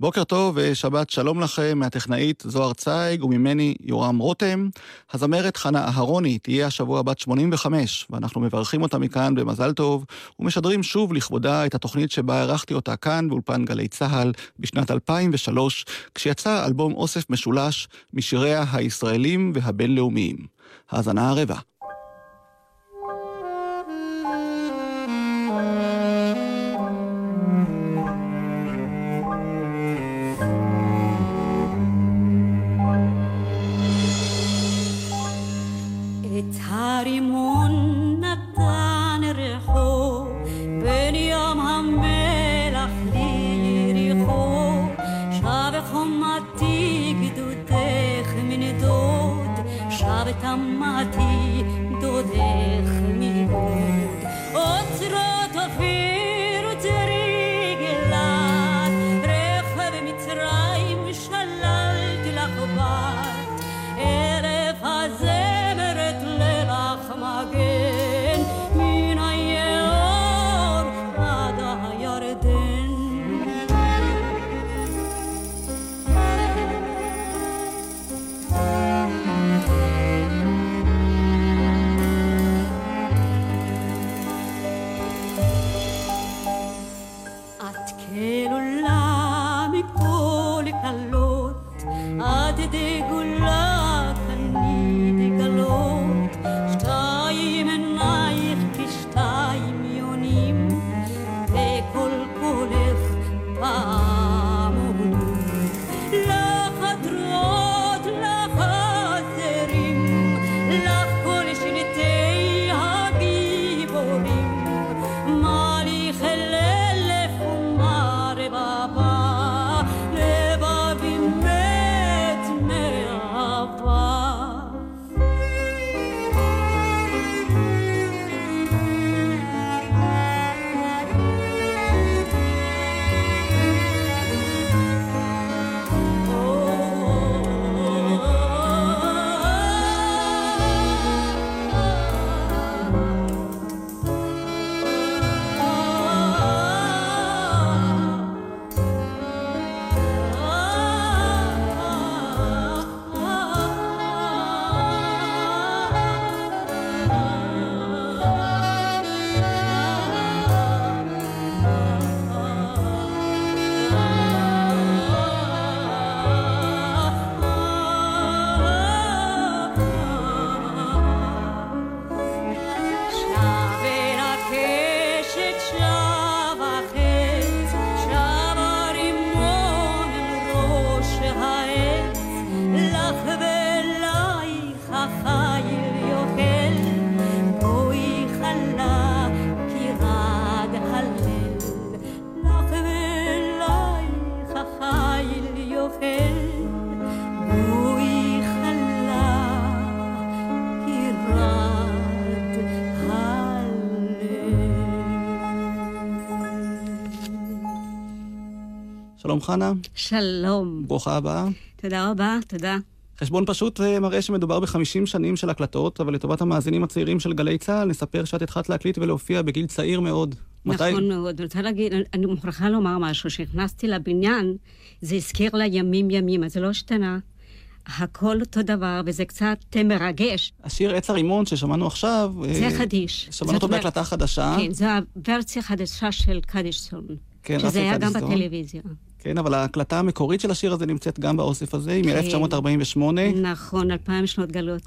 בוקר טוב ושבת שלום לכם מהטכנאית זוהר צייג וממני יורם רותם. הזמרת חנה אהרוני תהיה השבוע בת 85, ואנחנו מברכים אותה מכאן במזל טוב, ומשדרים שוב לכבודה את התוכנית שבה ערכתי אותה כאן באולפן גלי צה"ל בשנת 2003, כשיצא אלבום אוסף משולש משיריה הישראלים והבינלאומיים. האזנה הרבה. 자리 모 שלום חנה. שלום. ברוכה הבאה. תודה רבה, תודה. חשבון פשוט אה, מראה שמדובר בחמישים שנים של הקלטות, אבל לטובת המאזינים הצעירים של גלי צה"ל, נספר שאת התחלת להקליט ולהופיע בגיל צעיר מאוד. נכון מתי... מאוד. אני רוצה להגיד, אני מוכרחה לומר משהו. כשנכנסתי לבניין, זה הזכיר לה ימים ימים, אז זה לא השתנה. הכל אותו דבר, וזה קצת מרגש. השיר עץ הרימון ששמענו עכשיו... זה אה, חדיש. שמענו אותו בהקלטה חדשה. כן, זו הוורסיה חדשה של קדישסון. כן, שזה היה גם בטלוויזיה. כן, אבל ההקלטה המקורית של השיר הזה נמצאת גם באוסף הזה, היא מ-1948. נכון, אלפיים שנות גלות.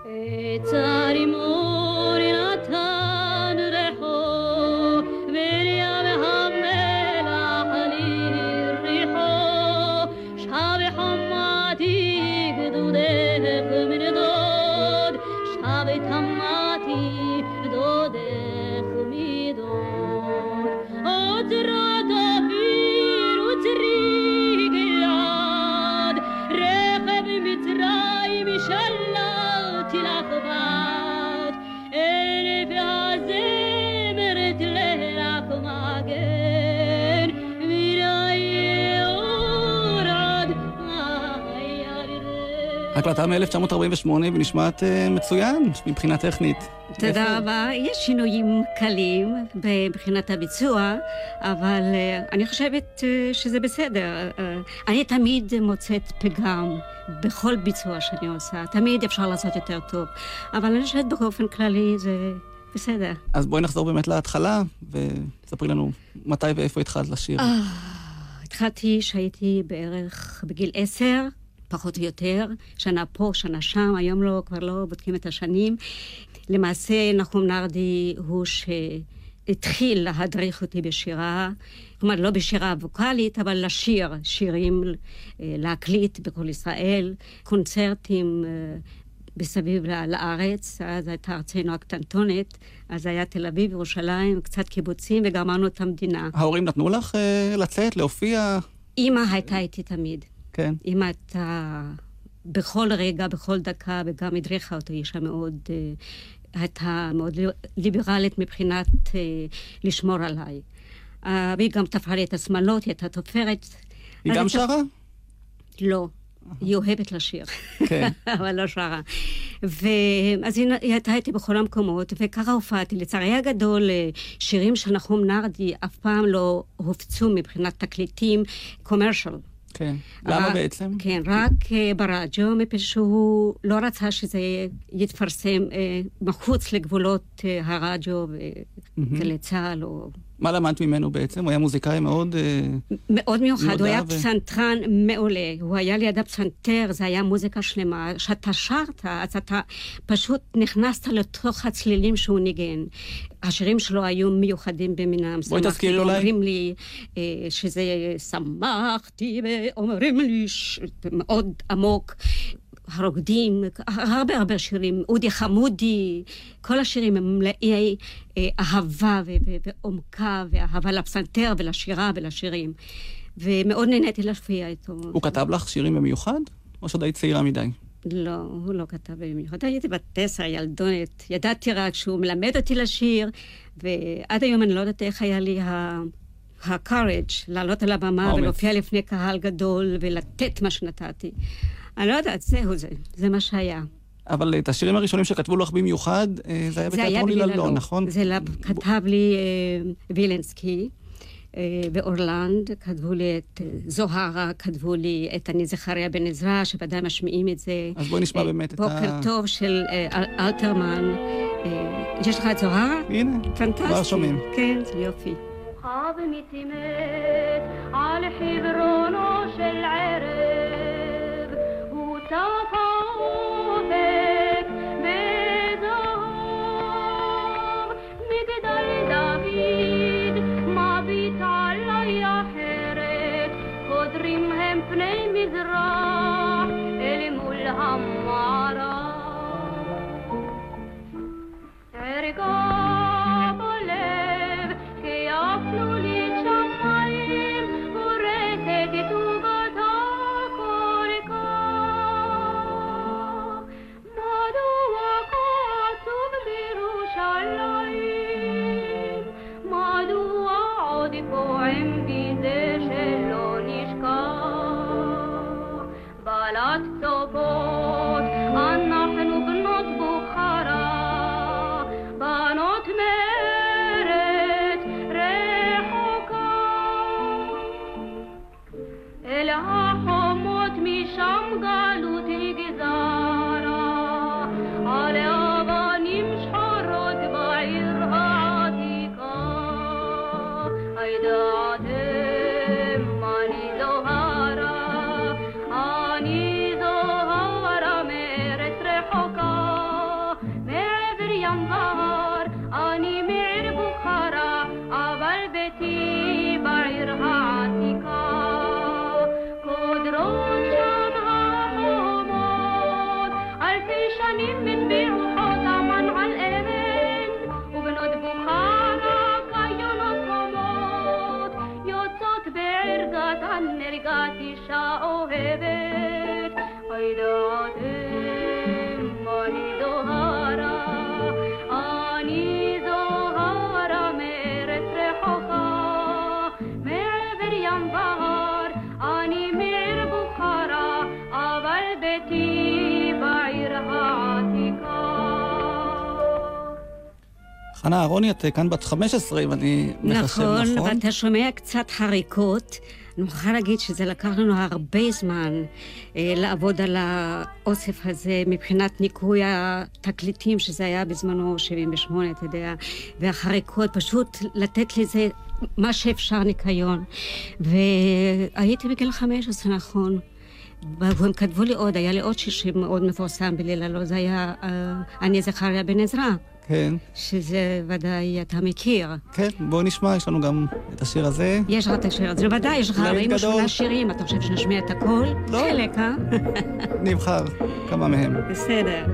הקלטה מ-1948 ונשמעת uh, מצוין מבחינה טכנית. תודה רבה. יש שינויים קלים מבחינת הביצוע, אבל uh, אני חושבת uh, שזה בסדר. Uh, אני תמיד מוצאת פגם בכל ביצוע שאני עושה. תמיד אפשר לעשות יותר טוב. אבל אני חושבת באופן כללי זה בסדר. אז בואי נחזור באמת להתחלה, וספרי לנו מתי ואיפה התחלת לשיר. התחלתי כשהייתי בערך בגיל עשר. פחות או יותר, שנה פה, שנה שם, היום לא, כבר לא בודקים את השנים. למעשה, נחום נרדי הוא שהתחיל להדריך אותי בשירה, כלומר, לא בשירה ווקאלית, אבל לשיר שירים, אה, להקליט בכל ישראל, קונצרטים אה, מסביב לארץ, אז הייתה ארצנו הקטנטונת, אז היה תל אביב, ירושלים, קצת קיבוצים, וגמרנו את המדינה. ההורים נתנו לך uh, לצאת, להופיע? אימא הייתה איתי תמיד. כן. אם אתה בכל רגע, בכל דקה, וגם הדריכה אותו, אישה מאוד, אה, הייתה מאוד ליברלית מבחינת אה, לשמור עליי. אה, והיא גם תפרה לי את השמאלות, היא הייתה תופרת. היא גם שרה? לא. היא אוהבת לשיר, כן. אבל לא שרה. ואז היא הייתה איתי בכל המקומות, וככה הופעתי. לצערי הגדול, שירים של נחום נרדי אף פעם לא הופצו מבחינת תקליטים קומרשל. כן. למה בעצם? כן, רק uh, ברדיו, מפני שהוא לא רצה שזה יתפרסם uh, מחוץ לגבולות הרדיו וגלי צה"ל או... מה למדת ממנו בעצם? הוא היה מוזיקאי מאוד... מאוד מיוחד, הוא היה פסנתרן מעולה. הוא היה ליד הפסנתר, זה היה מוזיקה שלמה. כשאתה שרת, אז אתה פשוט נכנסת לתוך הצלילים שהוא ניגן. השירים שלו היו מיוחדים במינם. בואי תזכירי אולי. אומרים לי שזה שמחתי, ואומרים לי מאוד עמוק. הרוקדים, הרבה הרבה שירים, אודי חמודי, כל השירים הם מלאי אה, אהבה ועומקה, ואהבה לפסנתר ולשירה ולשירים. ומאוד נהניתי להשפיע איתו. הוא כתב לך שירים במיוחד, או שעוד היית צעירה מדי? לא, הוא לא כתב במיוחד. הייתי בת תשע, ילדונת. ידעתי רק שהוא מלמד אותי לשיר, ועד היום אני לא יודעת איך היה לי ה... ה-courage לעלות על הבמה ולהופיע לפני קהל גדול ולתת מה שנתתי. אני לא יודעת, זהו זה, זה מה שהיה. אבל את השירים הראשונים שכתבו לך במיוחד, אה, זה היה בתיאטרון היללון, נכון? זה כתב לי אה, וילנסקי. באורלנד, כתבו לי את זוהרה, כתבו לי את אני זכריה בן עזרא, שוודאי משמיעים את זה. אז בואי נשמע באמת את ה... בוקר טוב של אלתרמן. יש לך את זוהרה? הנה, פנטסטי. כבר שומעים. כן, זה יופי. חב מתימת על חברונו של ערב, הוא אהרוני, את כאן בת 15, אם אני מחשב נכון. נכון, ואתה שומע קצת חריקות. אני מוכרחה להגיד שזה לקח לנו הרבה זמן אה, לעבוד על האוסף הזה מבחינת ניקוי התקליטים, שזה היה בזמנו 78, אתה יודע, והחריקות, פשוט לתת לזה מה שאפשר ניקיון. והייתי בגיל 15, נכון. והם כתבו לי עוד, היה לי עוד שיר מאוד מפורסם בליל הלא, זה היה אה, אני זכריה בן עזרא. כן. שזה ודאי אתה מכיר. כן, בואו נשמע, יש לנו גם את השיר הזה. יש לך את השיר הזה, ודאי, יש לך 48 שירים, אתה חושב שנשמיע את הכל? לא. חלק, אה? נבחר כמה מהם. בסדר.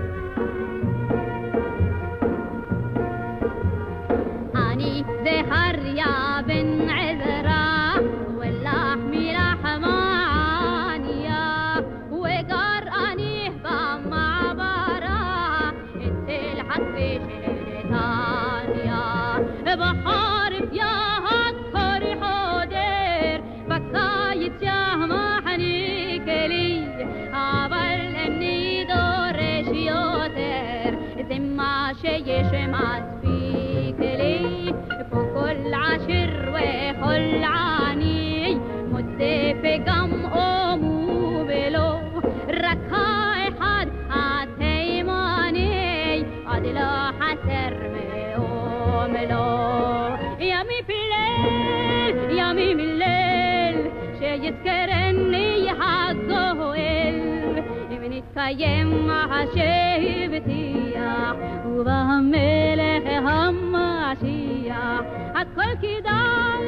נתקיים מה שהבטיח, ובמלך המשיח, הכל כדאי,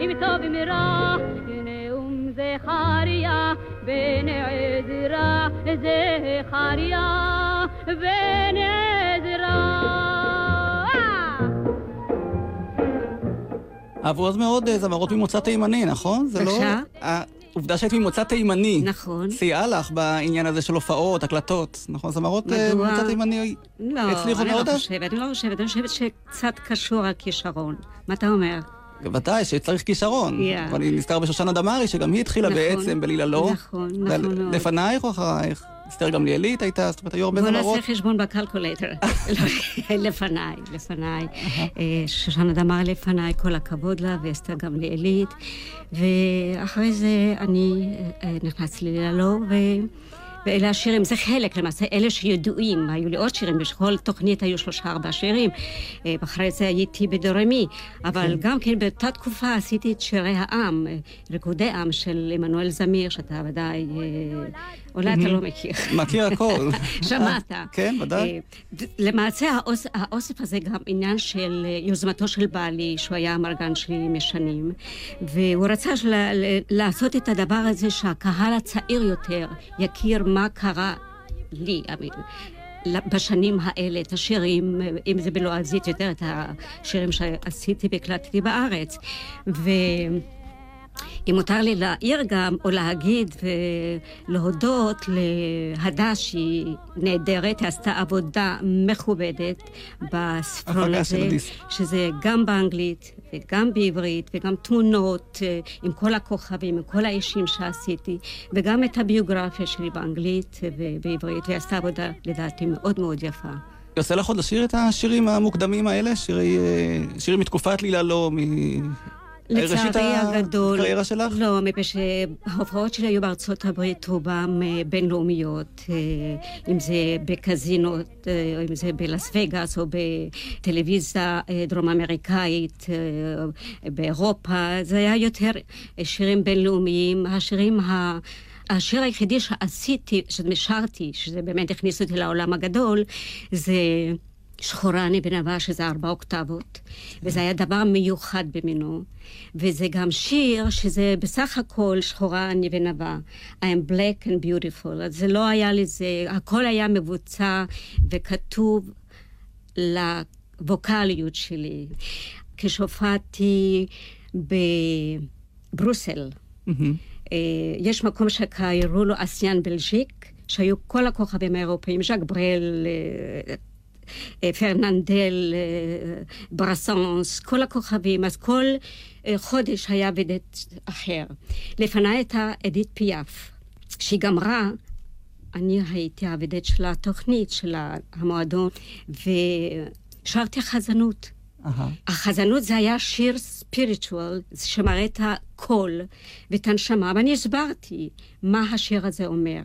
אם טוב אם רע, נאום זכריה בן עזרא, זכריה בן עזרא. אהבו אז מאוד אה, זמרות ממוצא תימני, נכון? זה לא... בבקשה? העובדה שהיית ממוצא תימני. נכון. סייעה לך בעניין הזה של הופעות, הקלטות, נכון? זמרות אה? ממוצא תימני לא, הצליחו אני מאוד? לא חושבת, אני לא חושבת, אני חושבת שקצת קשור הכישרון. מה אתה אומר? בוודאי שצריך כישרון. Yeah. ואני נזכר בשושנה דמארי, שגם היא התחילה נכון. בעצם בלילה לא. נכון, נכון מאוד. לפנייך או אחרייך? אסתר גמליאלית הייתה, זאת אומרת, היו הרבה בוא זמרות. נעשה חשבון בקלקולטר. לא, לפניי, לפניי. אה, שושנה דמאר לפניי, כל הכבוד לה, ואסתר גמליאלית. ואחרי זה אני אה, נכנסתי ו... ואלה השירים, זה חלק למעשה, אלה שידועים, היו לי עוד שירים, בכל תוכנית היו שלושה ארבעה שירים. אה, אחרי זה הייתי בדורמי, אבל גם כן באותה תקופה עשיתי את שירי העם, ריקודי עם של עמנואל זמיר, שאתה ודאי, אולי אתה לא מכיר. מכיר הכל. שמעת. כן, ודאי. אה, למעשה האוס, האוסף הזה גם עניין של אה, יוזמתו של בעלי, שהוא היה המרגן שלי משנים, והוא רצה לעשות את הדבר הזה שהקהל הצעיר יותר יכיר מה קרה לי. בשנים האלה, את השירים, אם זה בלועזית יותר, את השירים שעשיתי והקלטתי בארץ. ו... אם מותר לי להעיר גם, או להגיד ולהודות להדס שהיא נהדרת, היא עשתה עבודה מכובדת בספרון הזה. שזה גם באנגלית וגם בעברית, וגם תמונות אה, עם כל הכוכבים, עם כל האישים שעשיתי, וגם את הביוגרפיה שלי באנגלית ובעברית, והיא עשתה עבודה לדעתי מאוד מאוד יפה. יוצא לך עוד לשיר את השירים המוקדמים האלה? שירי, אה, שירים מתקופת לילה לא, מ... לצערי הגדול, הקריירה שלך? לא, מפני שההופעות שלי היו בארצות הברית רובם אה, בינלאומיות, אה, אם זה בקזינות, אה, אם זה בלאס וגאס, או בטלוויזיה דרום אמריקאית, באירופה, זה היה יותר שירים בינלאומיים. השירים ה... השיר היחידי שעשיתי, ששרתי, שזה באמת הכניס אותי לעולם הגדול, זה שחורה אני בנבה, שזה ארבע אוקטבות, וזה היה דבר מיוחד במינו. וזה גם שיר שזה בסך הכל שחורה אני בנבה. I am black and beautiful. אז זה לא היה לזה, הכל היה מבוצע וכתוב לווקאליות שלי. כשהופעתי בברוסל, מהמם. אה, יש מקום שקראו לו אסיאן בלז'יק, שהיו כל הכוכבים האירופאים, ז'אק ברל, אה, פרננדל, אה, ברסנס, כל הכוכבים, אז כל אה, חודש היה ודית אחר. לפניי הייתה אדית פיאף, שהיא גמרה, אני הייתי הוודית של התוכנית, של המועדון, שרתי חזנות. אהה. החזנות זה היה שיר ספיריטואל, שמראה את הקול ואת הנשמה, ואני הסברתי מה השיר הזה אומר.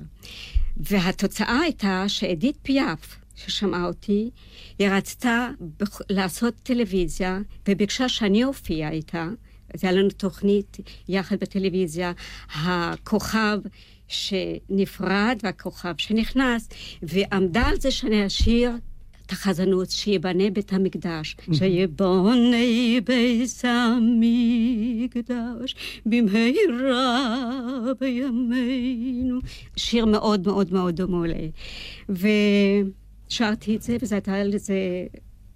והתוצאה הייתה שאדית פיאף, ששמעה אותי, היא רצתה לעשות טלוויזיה, וביקשה שאני אופיע איתה. זה היה לנו תוכנית יחד בטלוויזיה, הכוכב שנפרד והכוכב שנכנס, ועמדה על זה שאני אשיר את החזנות, שיבנה בית המקדש, שיבונה בית המקדש במהרה בימינו. שיר מאוד מאוד מאוד דומה לי. ושרתי את זה, וזו הייתה לזה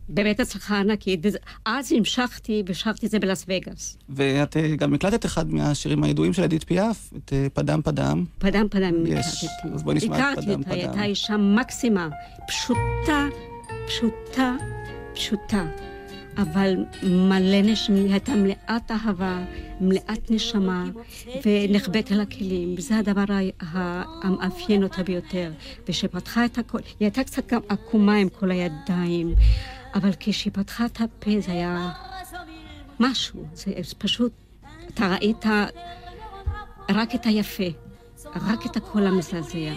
באמת הצלחה ענקית. ואז המשכתי ושרתי את זה בלאס וגאס. ואת אה, גם הקלטת אחד מהשירים הידועים של אדית פיאף, את אה, פדם פדם. פדם פדם יש. הקלטתי. אז בואי נשמע את הכרתי פדם אותה, היא פדם. הייתה אישה מקסימה, פשוטה, פשוטה, פשוטה, אבל מלא נשמה, היא הייתה מלאת אהבה, מלאת נשמה, ונחבאת אל הכלים, וזה הדבר המאפיין אותה ביותר. וכשפתחה את הכל, היא הייתה קצת גם עקומה עם כל הידיים, אבל כשהיא פתחה את הפה זה היה משהו, זה פשוט, אתה ראית רק את היפה, רק את הקול המזעזע.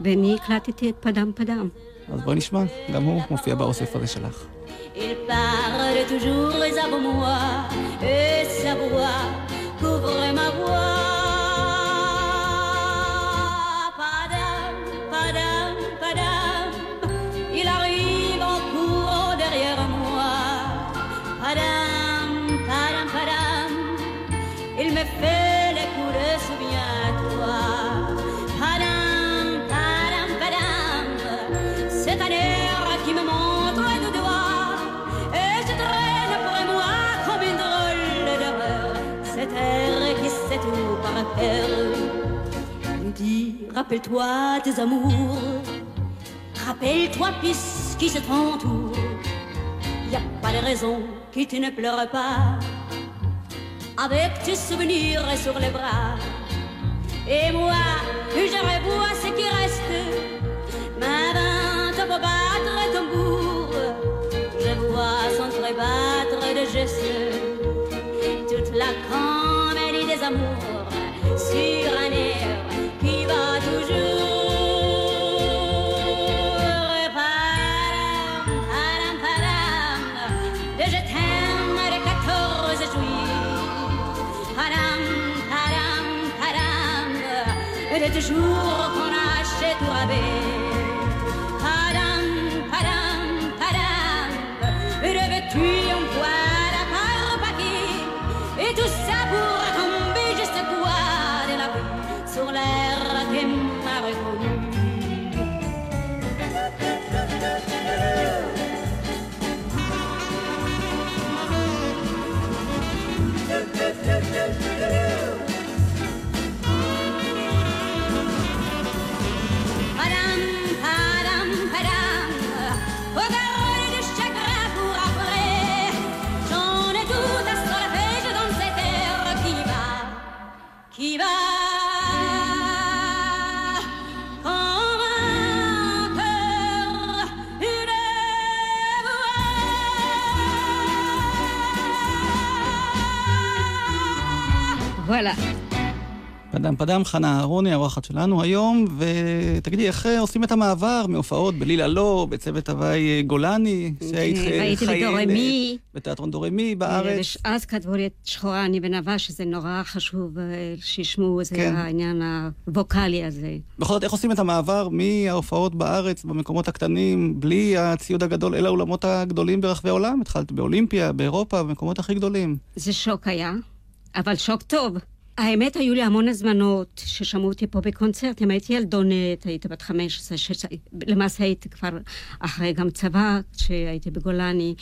ואני הקלטתי את פדם פדם. אז בואי נשמע, גם הוא מופיע באוסף הזה שלך. Il parle toujours avant moi et sa voix couvre ma voix. Rappelle-toi tes amours, rappelle-toi puisqu'ils se t'entourent. Y a pas de raison que tu ne pleures pas avec tes souvenirs sur les bras. Et moi, je revois ce qui reste, ma main pour battre tambour. Je vois s'entrebattre de gestes toute la comédie des amours sur le jour qu'on a chez toi, bébé. וואלה. פדם פדם, חנה אהרוני, האורחת שלנו היום, ותגידי, איך אה, עושים את המעבר מהופעות בלילה לא, בצוות הוואי אה, גולני, שהיית כן, אה, חיילת, בדורמי. בתיאטרון דורמי בארץ. אז כתבו לי את שחורה אני ונאווה, שזה נורא חשוב שישמעו, זה כן. העניין הווקאלי הזה. בכל זאת, איך עושים את המעבר מההופעות בארץ, במקומות הקטנים, בלי הציוד הגדול, אל האולמות הגדולים ברחבי העולם? התחלת באולימפיה, באירופה, במקומות הכי גדולים. זה שוק היה, אבל שוק טוב. האמת, היו לי המון הזמנות ששמעו אותי פה בקונצרטים. הייתי ילדונת, הייתי בת 15, 16, למעשה הייתי כבר אחרי גם צבא, כשהייתי בגולני,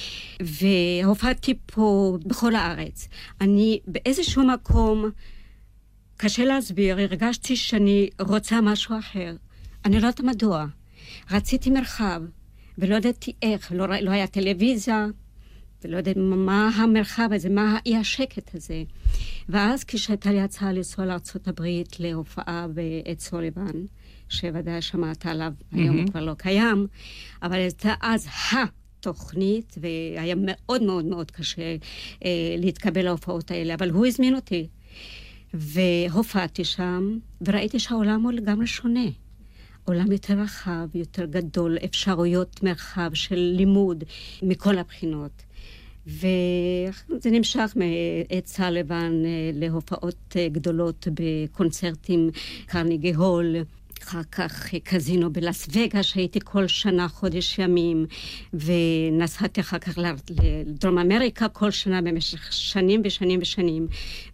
והופעתי פה בכל הארץ. אני באיזשהו מקום, קשה להסביר, הרגשתי שאני רוצה משהו אחר. אני לא יודעת מדוע. רציתי מרחב, ולא ידעתי איך, לא, לא היה טלוויזיה, ולא יודעת מה המרחב הזה, מה האי השקט הזה. ואז כשהייתה לי הצעה לנסוע לארה"ב להופעה בעת סוליבן, שוודאי שמעת עליו, היום הוא כבר לא קיים, אבל הייתה אז ה... תוכנית, והיה מאוד מאוד מאוד קשה אה, להתקבל להופעות האלה, אבל הוא הזמין אותי. והופעתי שם, וראיתי שהעולם הוא לגמרי שונה. עולם יותר רחב, יותר גדול, אפשרויות מרחב של לימוד מכל הבחינות. וזה נמשך מעת סליבן אה, להופעות אה, גדולות בקונצרטים קרניגי הול. אחר כך קזינו בלאס וגאס, שהייתי כל שנה חודש ימים, ונסעתי אחר כך לדרום אמריקה כל שנה במשך שנים ושנים ושנים.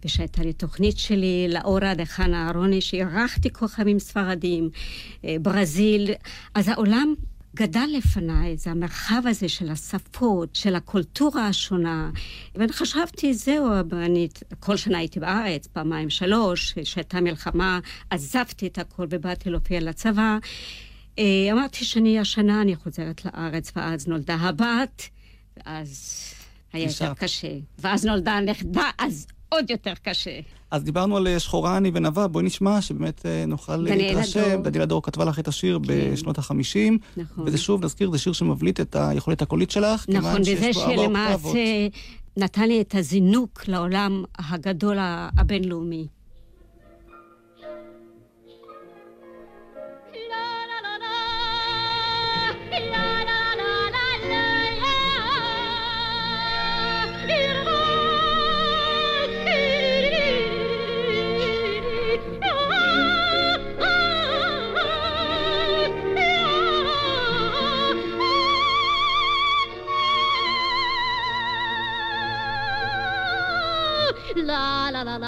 ושהייתה לי תוכנית שלי, לאורה דחנה אהרוני, שאירחתי כוכבים ספרדים, אה, ברזיל. אז העולם גדל לפניי, זה המרחב הזה של השפות, של הקולטורה השונה. ואני חשבתי, זהו, אני כל שנה הייתי בארץ, פעמיים שלוש, כשהייתה מלחמה, עזבתי את הכל ובאתי להופיע לצבא. אה, אמרתי שאני השנה אני חוזרת לארץ, ואז נולדה הבת, ואז היה יותר קשה. ואז נולדה הנכדה, אז עוד יותר קשה. אז דיברנו על אה, שחורה אני ונבה, בואי נשמע שבאמת אה, נוכל להתרשם. דניאלה דור כתבה לך את השיר כן. בשנות החמישים. נכון. וזה שוב, נזכיר, זה שיר שמבליט את היכולת הקולית שלך. נכון, וזה שלמעשה נתן לי את הזינוק לעולם הגדול הבינלאומי.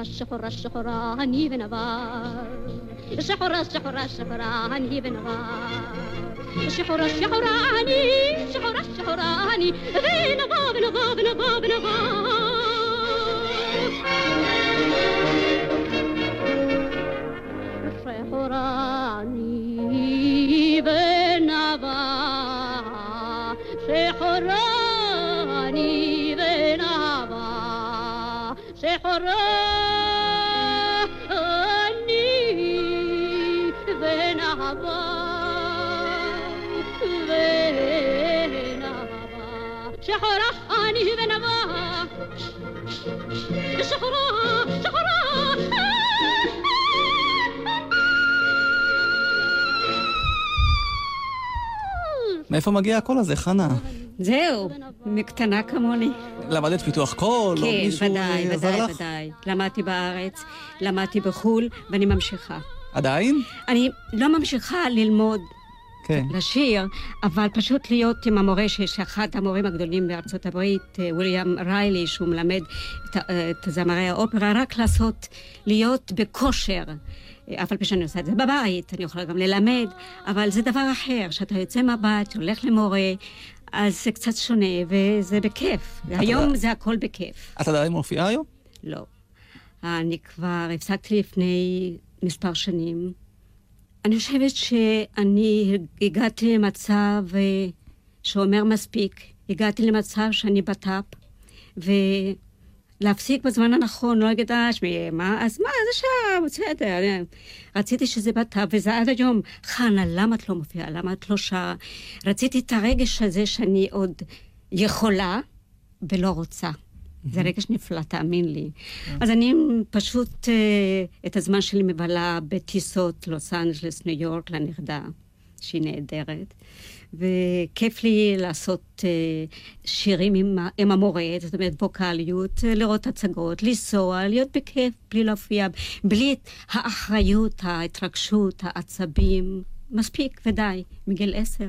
الشحرة الشحرة الشحرة هني بنبار الشحرة الشحرة الشحرة هني بنبار الشحرة الشحرة هني الشحرة الشحرة هني بنبار بنبار بنبار بنبار الشحرة شحرا شحرا מאיפה מגיע הקול הזה, חנה? זהו, מקטנה כמוני. למדת פיתוח קול? כן, ודאי, ודאי, ודאי. למדתי בארץ, למדתי בחו"ל, ואני ממשיכה. עדיין? אני לא ממשיכה ללמוד כן. לשיר, אבל פשוט להיות עם המורה, שיש אחד המורים הגדולים בארצות הברית, אה, וויליאם ריילי, שהוא מלמד את, אה, את זמרי האופרה, רק לעשות, להיות בכושר. אה, אף על פי שאני עושה את זה בבית, אני יכולה גם ללמד, אבל זה דבר אחר, שאתה יוצא מבט, הולך למורה, אז זה קצת שונה, וזה בכיף. היום זה הכל בכיף. את עדיין מופיעה היום? לא. אני כבר הפסקתי לפני מספר שנים. אני חושבת שאני הגעתי למצב אה, שאומר מספיק. הגעתי למצב שאני בט"פ, ולהפסיק בזמן הנכון, לא להגיד, אה, שמי, מה, אז מה, זה שם, בסדר. רציתי שזה בט"פ, וזה עד היום, חנה, למה את לא מופיעה? למה את לא שרה? רציתי את הרגש הזה שאני עוד יכולה ולא רוצה. זה רגש נפלא, תאמין לי. אז אני פשוט אה, את הזמן שלי מבלה בטיסות לוס אנג'לס, ניו יורק, לנכדה, שהיא נהדרת. וכיף לי לעשות אה, שירים עם, עם המורה, זאת אומרת ווקאליות, אה, לראות הצגות, לנסוע, להיות בכיף, בלי להופיע, בלי האחריות, ההתרגשות, העצבים. מספיק ודי, מגיל עשר.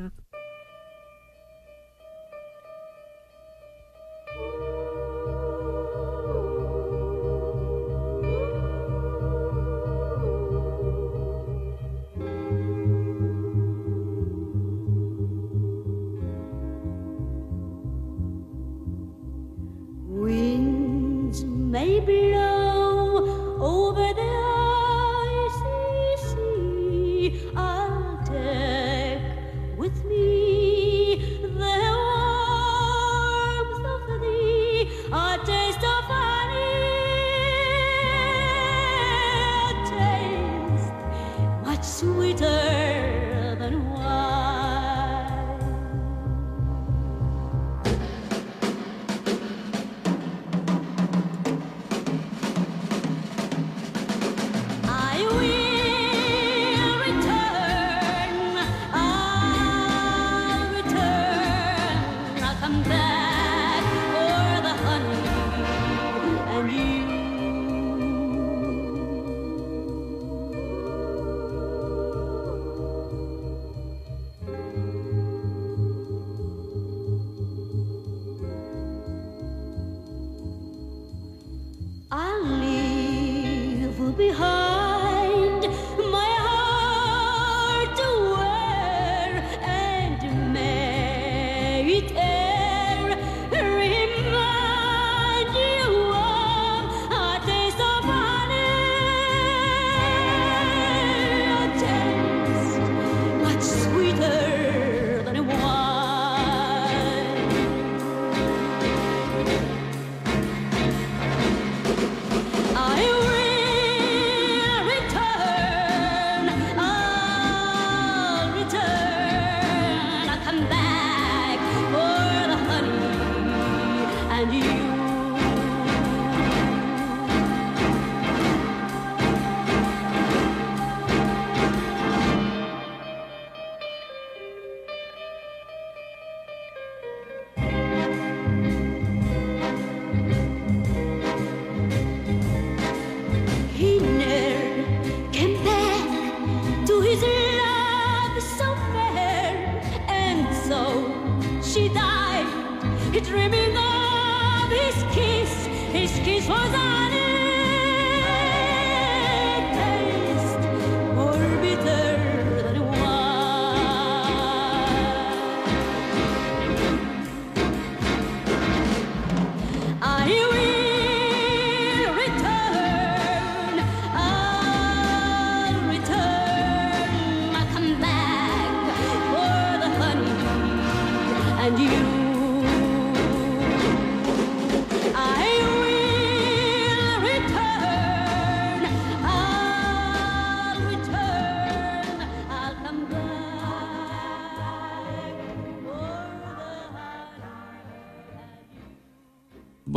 ಬಿಳ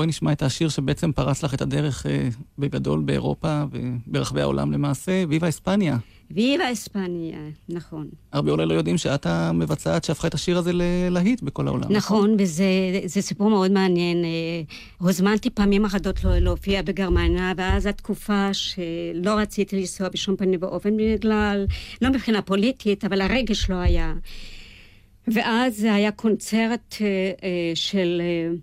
בואי נשמע את השיר שבעצם פרץ לך את הדרך אה, בגדול באירופה וברחבי העולם למעשה, ויבה אספניה. ויבה אספניה, נכון. הרבה אולי לא יודעים שאת המבצעת שהפכה את השיר הזה ללהיט בכל העולם. נכון, וזה זה סיפור מאוד מעניין. אה, הוזמנתי פעמים אחדות לא- להופיע בגרמניה, ואז התקופה שלא רציתי לנסוע בשום פנים ואופן בגלל, לא מבחינה פוליטית, אבל הרגש לא היה. ואז זה היה קונצרט אה, של אה,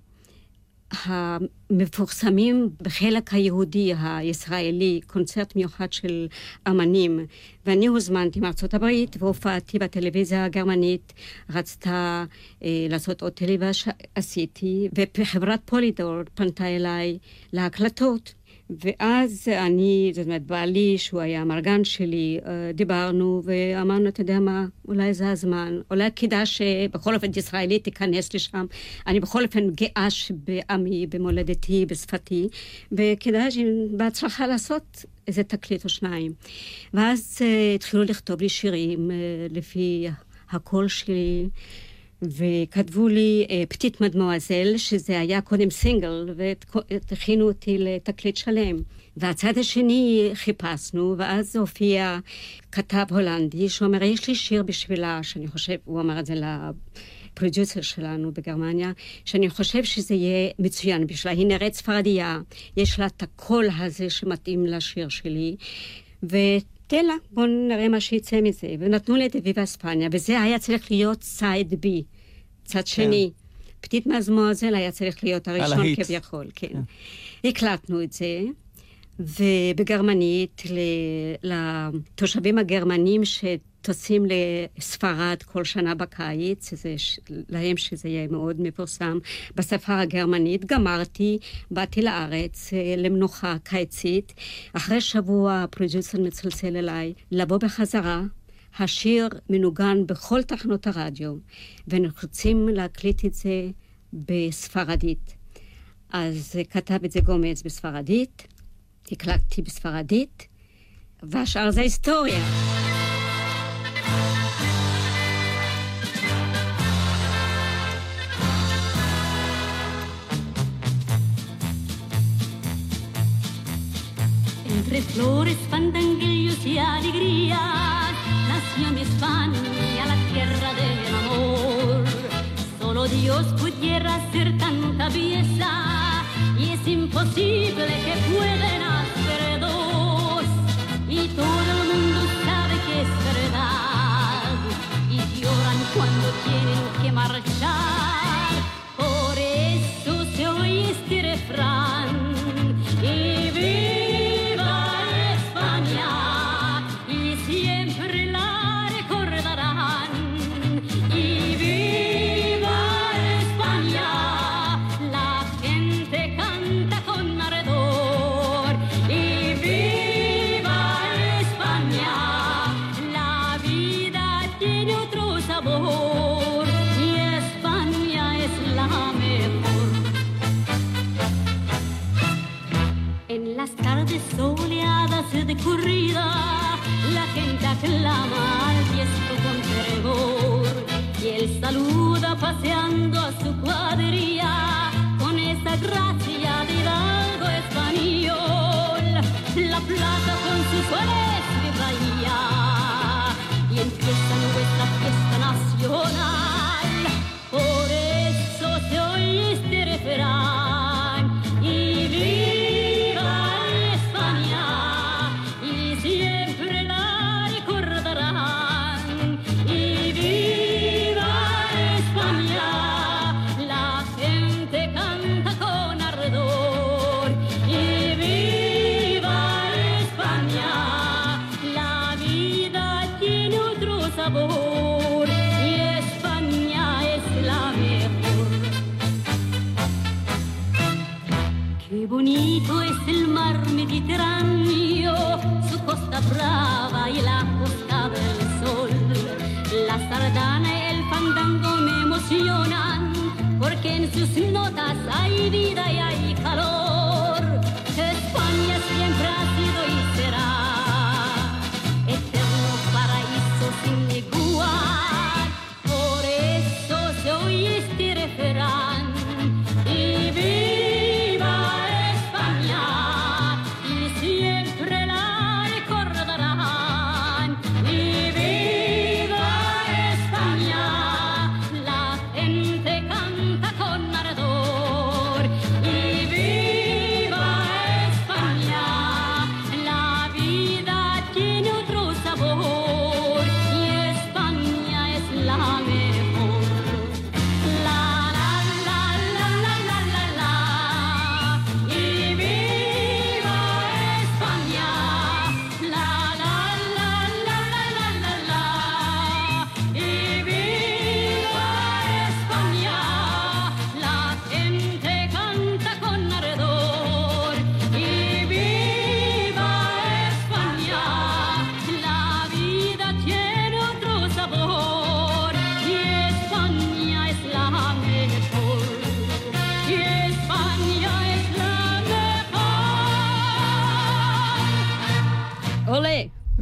המפורסמים בחלק היהודי הישראלי, קונצרט מיוחד של אמנים. ואני הוזמנתי מארצות הברית והופעתי בטלוויזיה הגרמנית, רצתה אה, לעשות עוד טלוויזיה שעשיתי, וחברת פולידור פנתה אליי להקלטות. ואז אני, זאת אומרת, בעלי, שהוא היה המרגן שלי, אה, דיברנו ואמרנו, אתה יודע מה, אולי זה הזמן, אולי כדאי שבכל אופן ישראלי תיכנס לשם. אני בכל אופן גאה בעמי, במולדתי, בשפתי, וכדאי בהצלחה לעשות איזה תקליט או שניים. ואז uh, התחילו לכתוב לי שירים uh, לפי הקול שלי. וכתבו לי אה, פתית מדמואזל, שזה היה קודם סינגל, והכינו אותי לתקליט שלם. והצד השני חיפשנו, ואז הופיע כתב הולנדי שאומר, יש לי שיר בשבילה, שאני חושב, הוא אמר את זה לפרודיוסר שלנו בגרמניה, שאני חושב שזה יהיה מצוין בשבילה. היא נראית ספרדיה, יש לה את הקול הזה שמתאים לשיר שלי, ותן לה, בואו נראה מה שיצא מזה. ונתנו לי את אביבה אספניה, וזה היה צריך להיות סייד בי, צד שני. פתית מזמוזל היה צריך להיות הראשון. כביכול, כן. הקלטנו את זה, ובגרמנית ל- לתושבים הגרמנים טוסים לספרד כל שנה בקיץ, זה, להם שזה יהיה מאוד מפורסם בשפה הגרמנית. גמרתי, באתי לארץ אה, למנוחה קיצית. אחרי שבוע הפרודיוסר מצלצל אליי לבוא בחזרה. השיר מנוגן בכל תחנות הרדיו, ואנחנו רוצים להקליט את זה בספרדית. אז כתב את זה גומץ בספרדית, הקלטתי בספרדית, והשאר זה היסטוריה. Entre flores, fandanguillos y alegrías, nació mi España, la tierra del amor. Solo Dios pudiera hacer tanta belleza y es imposible que puedan hacer dos. Y todo el mundo lloran cuando tienen que marchar. Por eso se oye este refrán. se han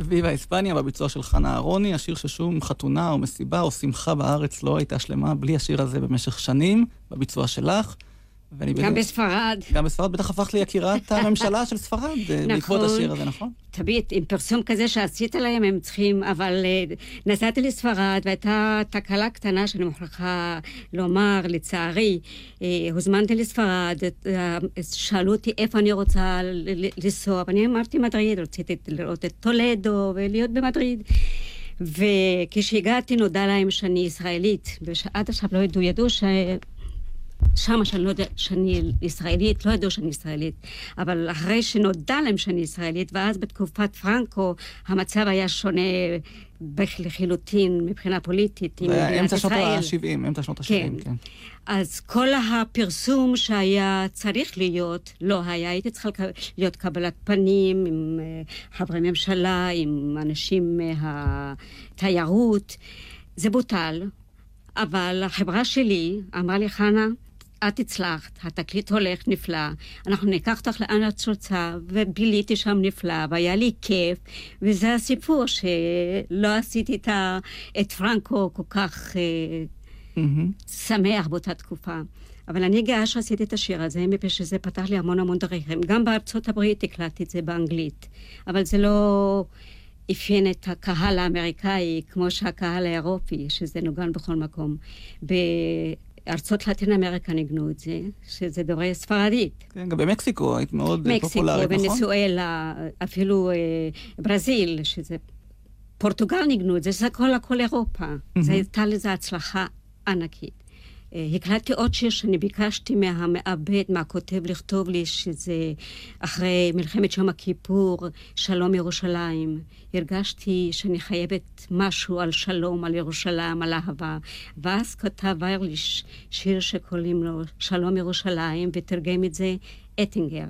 עולה. ויבה אספניה בביצוע של חנה אהרוני, השיר ששום חתונה או מסיבה או שמחה בארץ לא הייתה שלמה בלי השיר הזה במשך שנים, בביצוע שלך. ואני גם בספרד. גם בספרד בטח הפכת ליקירת הממשלה של ספרד אה, בעקבות נכון. השיר הזה, נכון? תמיד, עם פרסום כזה שעשית להם, הם צריכים, אבל אה, נסעתי לספרד, והייתה תקלה קטנה שאני מוכרחה לומר, לצערי. אה, הוזמנתי לספרד, שאלו אותי איפה אני רוצה לנסוע, ואני אמרתי מדריד, רציתי לראות את טולדו ולהיות במדריד. וכשהגעתי נודע להם שאני ישראלית, ועד עכשיו לא ידעו, ידעו ש... שמה שאני לא יודעת שאני ישראלית, לא ידעו שאני ישראלית, אבל אחרי שנודע להם שאני ישראלית, ואז בתקופת פרנקו המצב היה שונה לחלוטין מבחינה פוליטית עם מדינת ישראל. אמצע שנות ה-70, אמצע שנות ה-70, כן. כן. אז כל הפרסום שהיה צריך להיות, לא היה. הייתי צריכה להיות קבלת פנים עם אה, חברי ממשלה, עם אנשים מהתיירות. זה בוטל, אבל החברה שלי אמרה לי, חנה, את הצלחת, התקליט הולך נפלא, אנחנו ניקח אותך לאן את רוצה, וביליתי שם נפלא, והיה לי כיף, וזה הסיפור שלא עשיתי את, ה, את פרנקו כל כך mm-hmm. שמח באותה תקופה. אבל אני גאה שעשיתי את השיר הזה, מפני שזה פתח לי המון המון דרכים. גם בארצות הברית הקלטתי את זה באנגלית, אבל זה לא אפיין את הקהל האמריקאי כמו שהקהל האירופי, שזה נוגן בכל מקום. ארצות לטין אמריקה ניגנו את זה, שזה דוברי ספרדית. כן, גם במקסיקו היית מאוד מקסיקו, פופולרית, נכון? מקסיקו, ונצואלה, אפילו אה, ברזיל, שזה... פורטוגל ניגנו את זה, זה הכל הכל אירופה. Mm-hmm. זה הייתה לזה הצלחה ענקית. אה, הקלטתי עוד שיר שאני ביקשתי מהמעבד, מהכותב, לכתוב לי שזה אחרי מלחמת יום הכיפור, שלום ירושלים. הרגשתי שאני חייבת משהו על שלום, על ירושלים, על אהבה. ואז כתב ויירליש שיר שקוראים לו שלום ירושלים, ותרגם את זה אטינגר.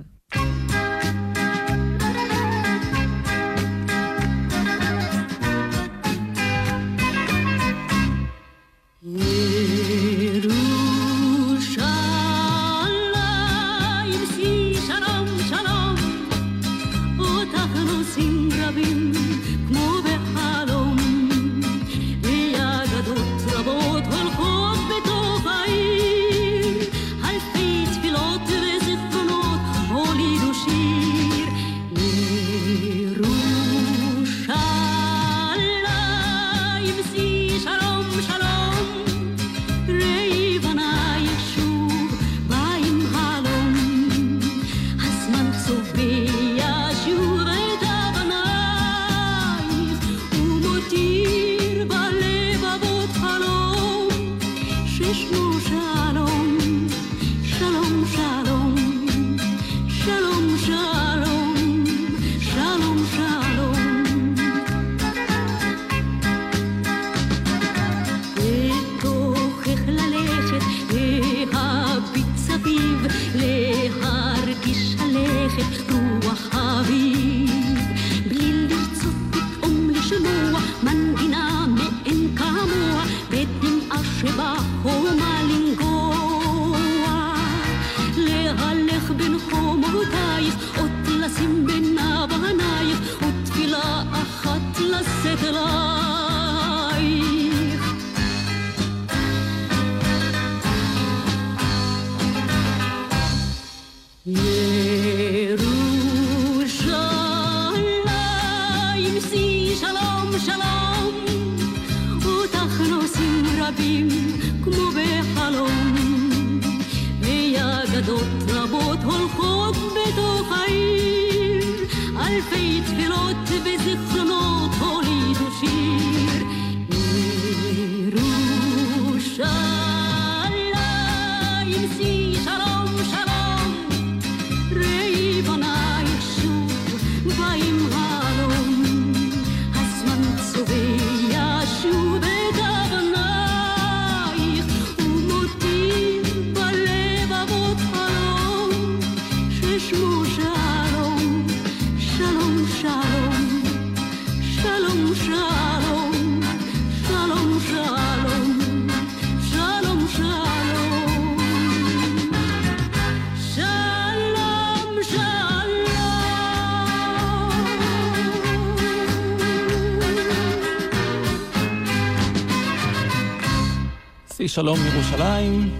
שלום מירושלים.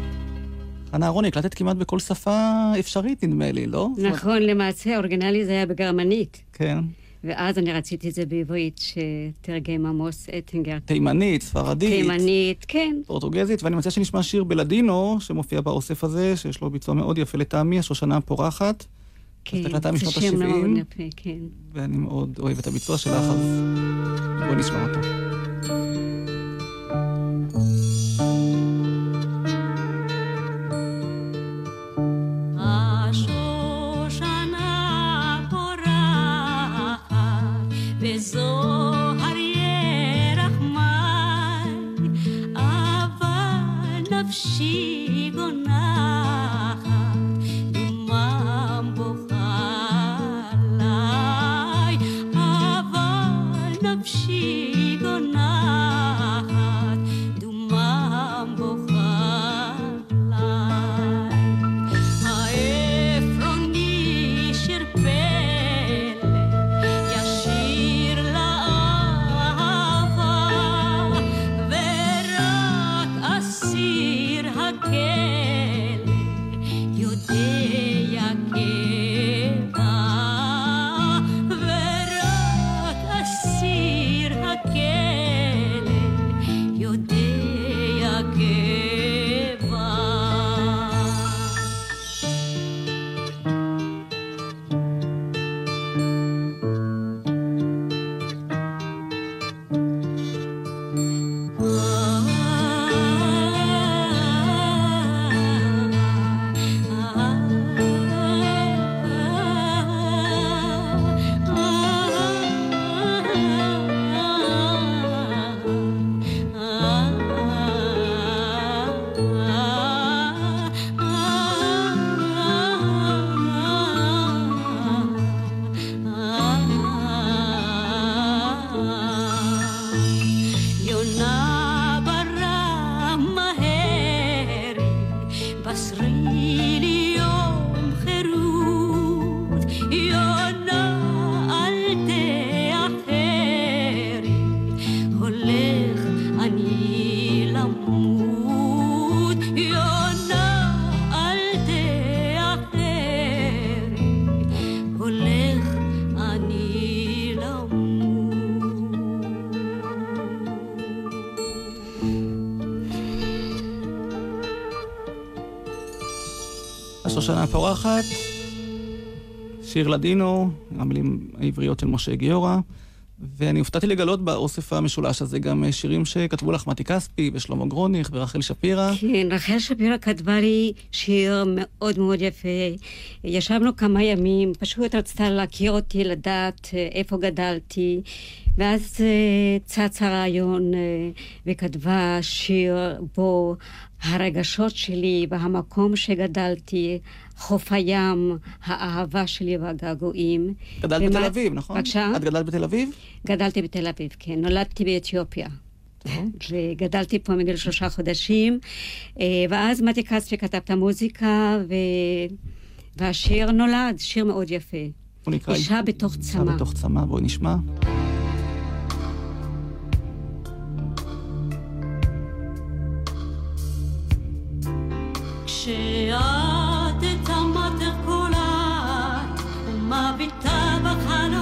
חנה אהרוני, הקלטת כמעט בכל שפה אפשרית, נדמה לי, לא? נכון, למעשה, האורגינלי זה היה בגרמנית. כן. ואז אני רציתי את זה בעברית, שתרגם עמוס אטינגר. תימנית, ספרדית. תימנית, כן. פורטוגזית, ואני מציע שנשמע שיר בלדינו, שמופיע באוסף הזה, שיש לו ביצוע מאוד יפה לטעמי, השושנה הפורחת. כן, זה שיר מאוד יפה, כן. ואני מאוד אוהב את הביצוע שלך, אז בואי נשמע אותו. שושנה פורחת, שיר לדינו, המילים העבריות של משה גיורא, ואני הופתעתי לגלות באוסף המשולש הזה גם שירים שכתבו לך מתי כספי ושלמה גרוניך ורחל שפירא. כן, רחל שפירא כתבה לי שיר מאוד מאוד יפה. ישבנו כמה ימים, פשוט רצתה להכיר אותי, לדעת אה, איפה גדלתי, ואז אה, צץ הרעיון אה, וכתבה שיר בו הרגשות שלי והמקום שגדלתי, חוף הים, האהבה שלי והגעגועים. גדלת ומה- בתל אביב, נכון? בבקשה? את גדלת בתל אביב? גדלתי בתל אביב, כן. נולדתי באתיופיה. וגדלתי פה מגיל שלושה חודשים, אה, ואז מתי כספי כתב את המוזיקה, ו... והשיר נולד, שיר מאוד יפה. הוא נקרא... אישה בתוך אישה צמא. בתוך צמא, בואי נשמע. כשאת את המטר קולעת ומביטה בחלונך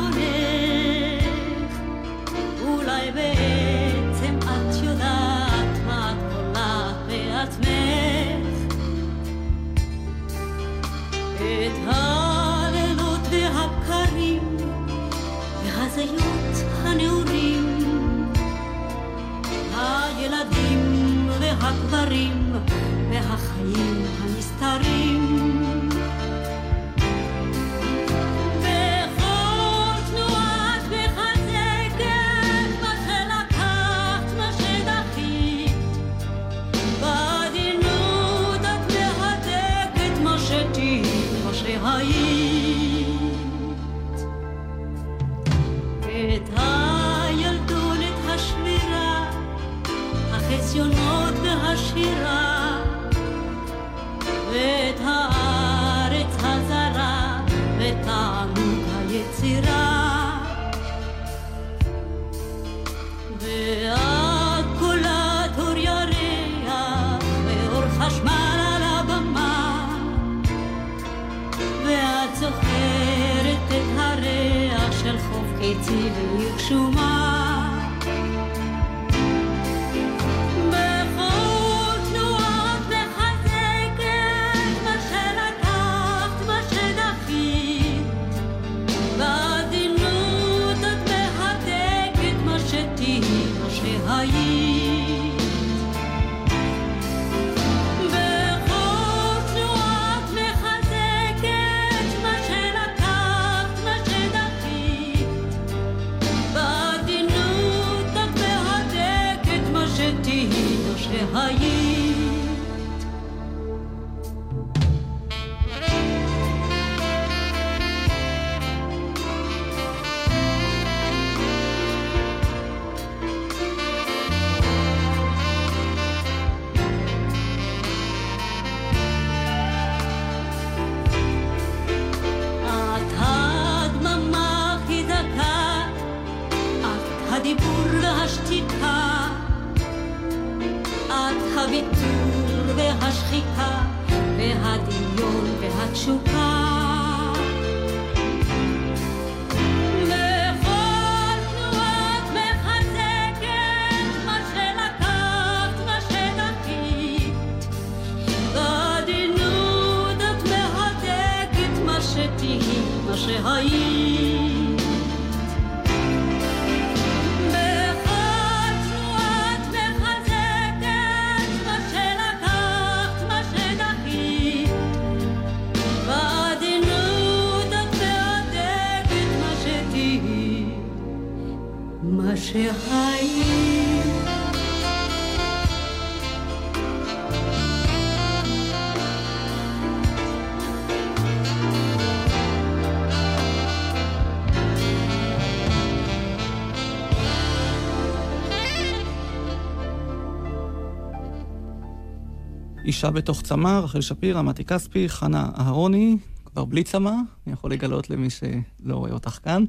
אישה בתוך צמא, רחל שפירא, מתי כספי, חנה אהרוני, כבר בלי צמא, אני יכול לגלות למי שלא רואה אותך כאן.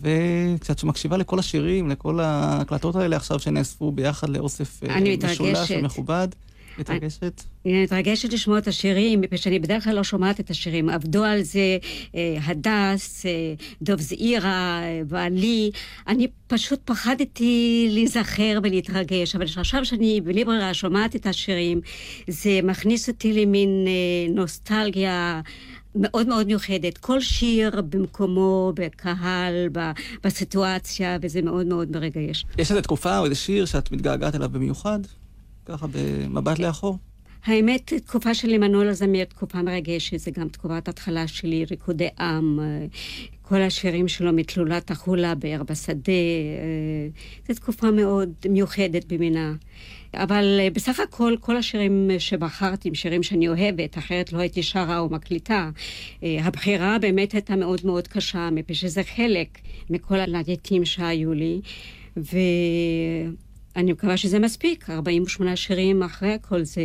וכשאת מקשיבה לכל השירים, לכל ההקלטות האלה עכשיו שנאספו ביחד לאוסף אה, אני משולש מתרגשת. ומכובד, מתרגשת? אני מתרגשת לשמוע את השירים, מפני שאני בדרך כלל לא שומעת את השירים. עבדו על זה אה, הדס, אה, דוב זעירה, אה, ואני. אני פשוט פחדתי להיזכר ולהתרגש, אבל עכשיו שאני בלי ברירה שומעת את השירים, זה מכניס אותי למין אה, נוסטלגיה. מאוד מאוד מיוחדת. כל שיר במקומו, בקהל, ב- בסיטואציה, וזה מאוד מאוד מרגש. יש איזו תקופה או איזה שיר שאת מתגעגעת אליו במיוחד? ככה במבט לאחור? האמת, תקופה של עמנואל הזמיר, תקופה מרגשת, זה גם תקופת התחלה שלי, ריקודי עם, כל השירים שלו מתלולת החולה בער בשדה, זו תקופה מאוד מיוחדת במינה. אבל בסך הכל, כל השירים שבחרתי הם שירים שאני אוהבת, אחרת לא הייתי שרה או מקליטה. הבחירה באמת הייתה מאוד מאוד קשה, מפני שזה חלק מכל הלהיטים שהיו לי. ו... אני מקווה שזה מספיק, 48 שירים אחרי הכל זה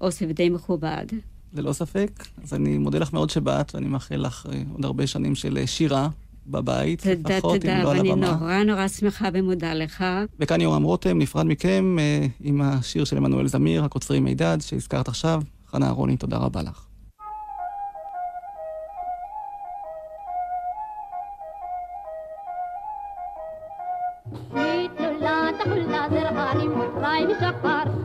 אוסף די מכובד. ללא ספק. אז אני מודה לך מאוד שבאת, ואני מאחל לך אה, עוד הרבה שנים של אה, שירה בבית, תודה, לפחות, תודה, אם לא על ואני הבמה. נורא נורא שמחה ומודה לך. וכאן יורם רותם, נפרד מכם אה, עם השיר של עמנואל זמיר, הקוצרי מידד, שהזכרת עכשיו. חנה אהרוני, תודה רבה לך. Rheinischer Park.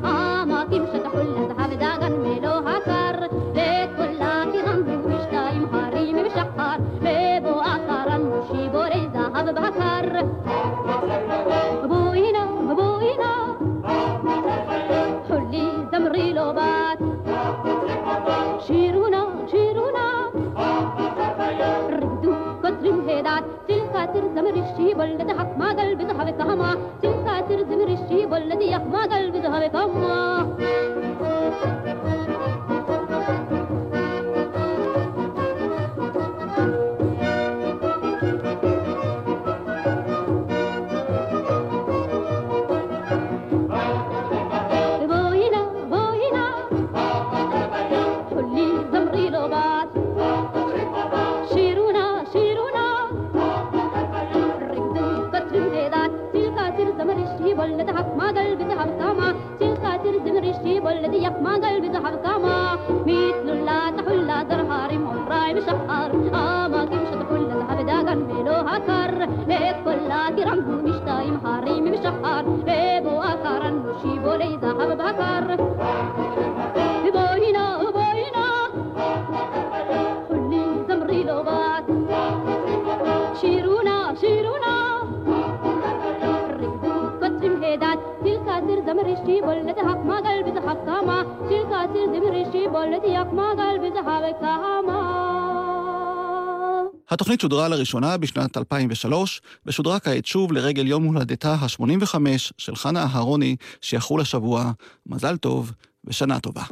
התוכנית שודרה לראשונה בשנת 2003, ושודרה כעת שוב לרגל יום הולדתה ה-85 של חנה אהרוני, שיחול השבוע. מזל טוב ושנה טובה.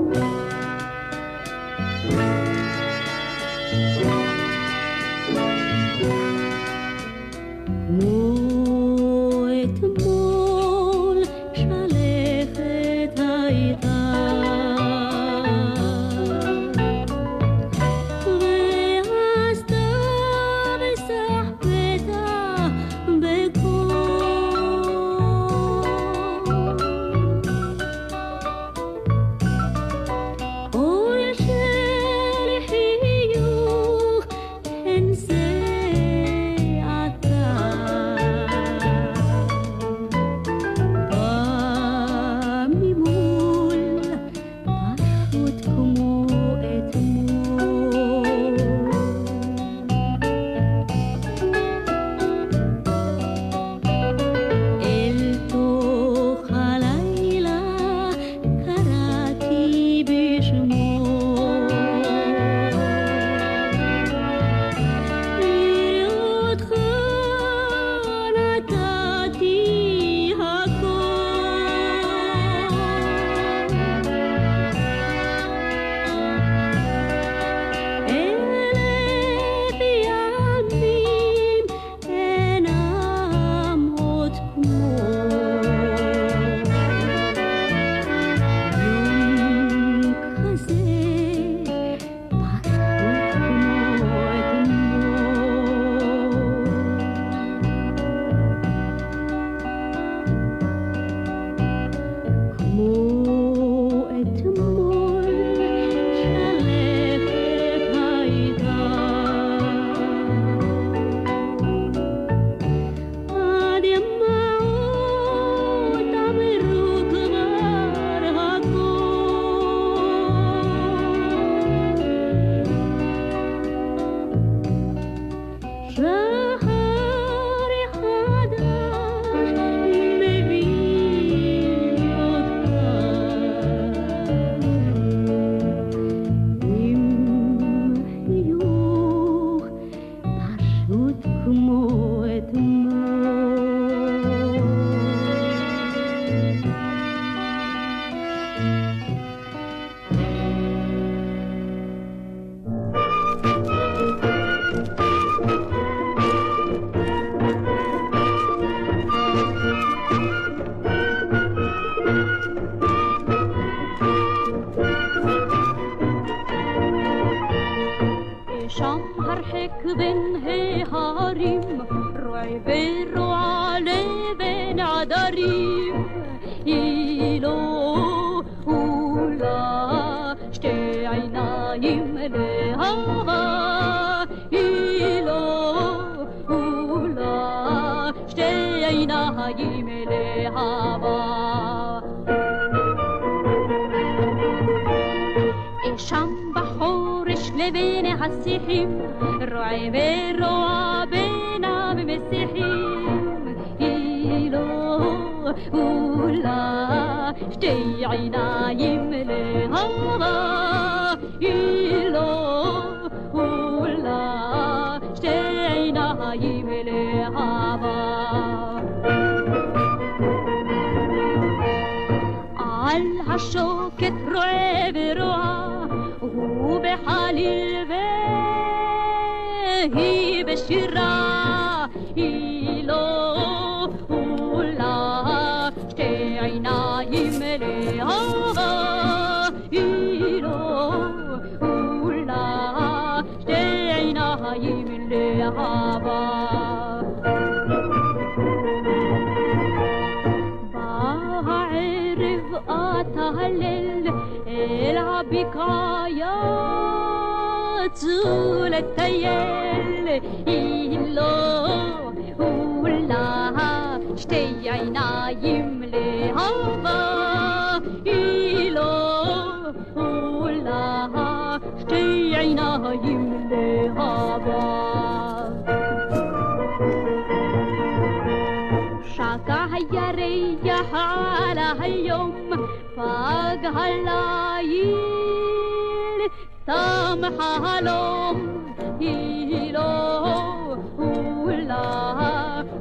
تهلل ירדו לטייל, אם לא, אולי שתי עיניים להבה, היא לא, אולי שתי עיניים להבה. שקע הירח על היום, פג הלילה سامح هالوم هيلو ولا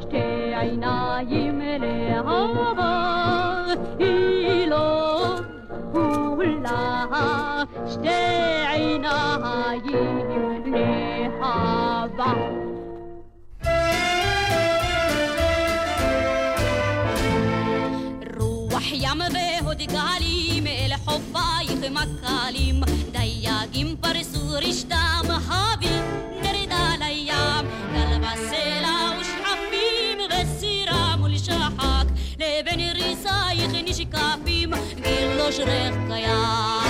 شتي عينايم لهوا هيلو ولا شتي عينايم لهوا يم به دقاليم الحبايخ אם פרסו רשתה בהבי נרדה לים נלבס סלע ושחפים וסירה מול שחק לבין ריסייך נשקפים גיל לא שרך קיים.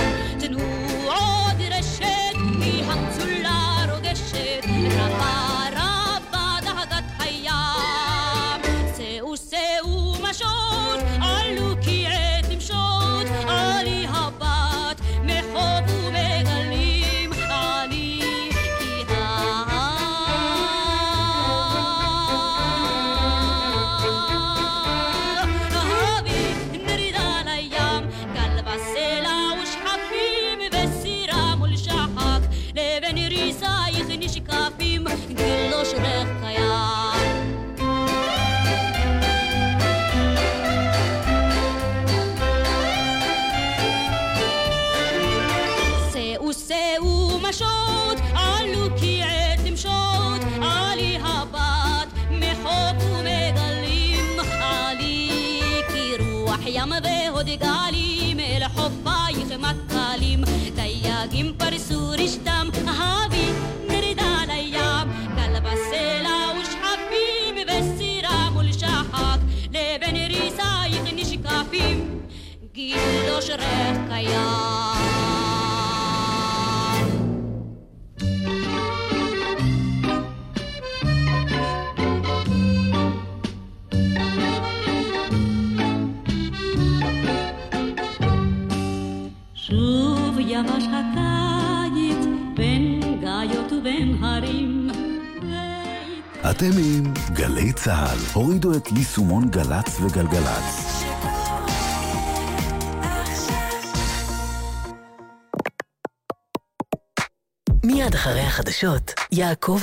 אתם עם גלי צה"ל. הורידו את יישומון גל"צ וגלגלצ. מיד אחרי החדשות, יעקב